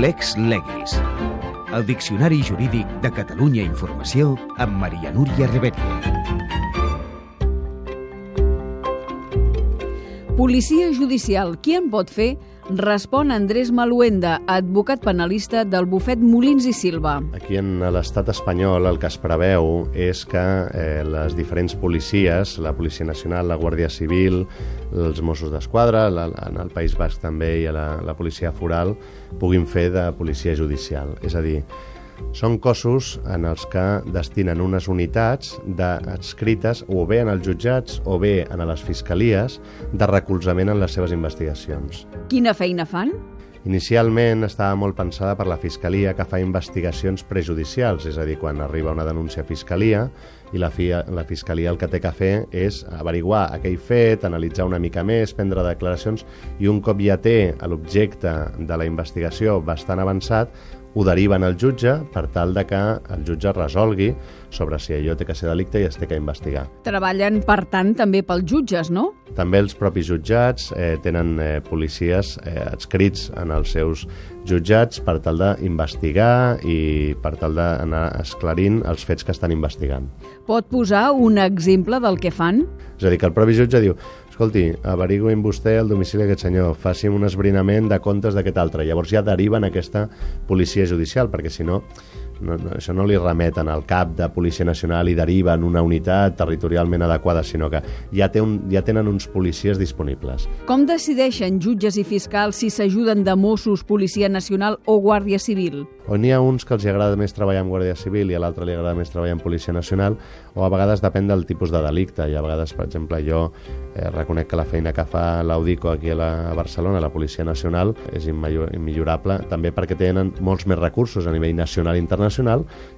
Lex Legis. El Diccionari Jurídic de Catalunya Informació amb Maria Núria Rebetlla. Policia judicial, qui en pot fer? Respon Andrés Maluenda, advocat penalista del bufet Molins i Silva. Aquí en l'estat espanyol el que es preveu és que eh, les diferents policies, la Policia Nacional, la Guàrdia Civil, els Mossos d'Esquadra, en el País Basc també i la, la Policia Foral, puguin fer de policia judicial. És a dir, són cossos en els que destinen unes unitats adscrites o bé en els jutjats o bé en les fiscalies de recolzament en les seves investigacions. Quina feina fan? Inicialment estava molt pensada per la Fiscalia que fa investigacions prejudicials, és a dir, quan arriba una denúncia a Fiscalia i la, FIA, la Fiscalia el que té que fer és averiguar aquell fet, analitzar una mica més, prendre declaracions i un cop ja té l'objecte de la investigació bastant avançat, ho deriven al jutge per tal de que el jutge resolgui sobre si allò té que ser delicte i es té que investigar. Treballen, per tant, també pels jutges, no? També els propis jutjats eh, tenen eh, policies eh, adscrits en els seus jutjats per tal d'investigar i per tal d'anar esclarint els fets que estan investigant. Pot posar un exemple del que fan? És a dir, que el propi jutge diu escolti, averiguin vostè el domicili d'aquest senyor, faci un esbrinament de comptes d'aquest altre. Llavors ja deriven aquesta policia judicial, perquè si no, no, no, això no li remeten al cap de Policia Nacional i deriven una unitat territorialment adequada, sinó que ja, té un, ja tenen uns policies disponibles. Com decideixen jutges i fiscals si s'ajuden de Mossos, Policia Nacional o Guàrdia Civil? O n'hi ha uns que els agrada més treballar amb Guàrdia Civil i a l'altre li agrada més treballar amb Policia Nacional, o a vegades depèn del tipus de delicte. I a vegades, per exemple, jo eh, reconec que la feina que fa l'Audico aquí a, la, a Barcelona, la Policia Nacional, és immillorable, també perquè tenen molts més recursos a nivell nacional i internacional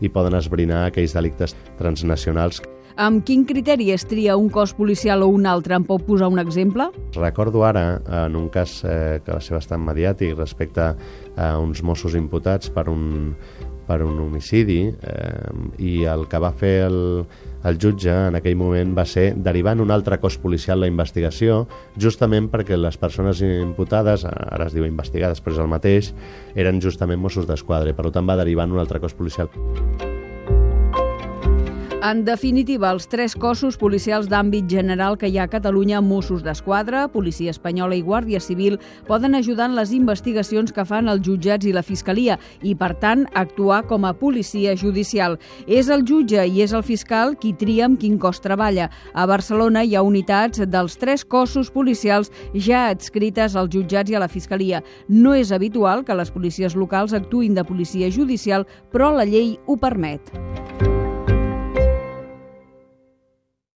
i poden esbrinar aquells delictes transnacionals amb quin criteri es tria un cos policial o un altre? Em pot posar un exemple? Recordo ara, en un cas eh, que va ser bastant mediàtic respecte a uns Mossos imputats per un, per un homicidi eh, i el que va fer el, el jutge en aquell moment va ser derivant un altre cos policial la investigació justament perquè les persones imputades, ara es diu investigades però és el mateix, eren justament Mossos d'Esquadra i per tant va derivant un altre cos policial. En definitiva, els tres cossos policials d'àmbit general que hi ha a Catalunya, Mossos d'Esquadra, Policia Espanyola i Guàrdia Civil, poden ajudar en les investigacions que fan els jutjats i la Fiscalia i, per tant, actuar com a policia judicial. És el jutge i és el fiscal qui tria amb quin cos treballa. A Barcelona hi ha unitats dels tres cossos policials ja adscrites als jutjats i a la Fiscalia. No és habitual que les policies locals actuïn de policia judicial, però la llei ho permet.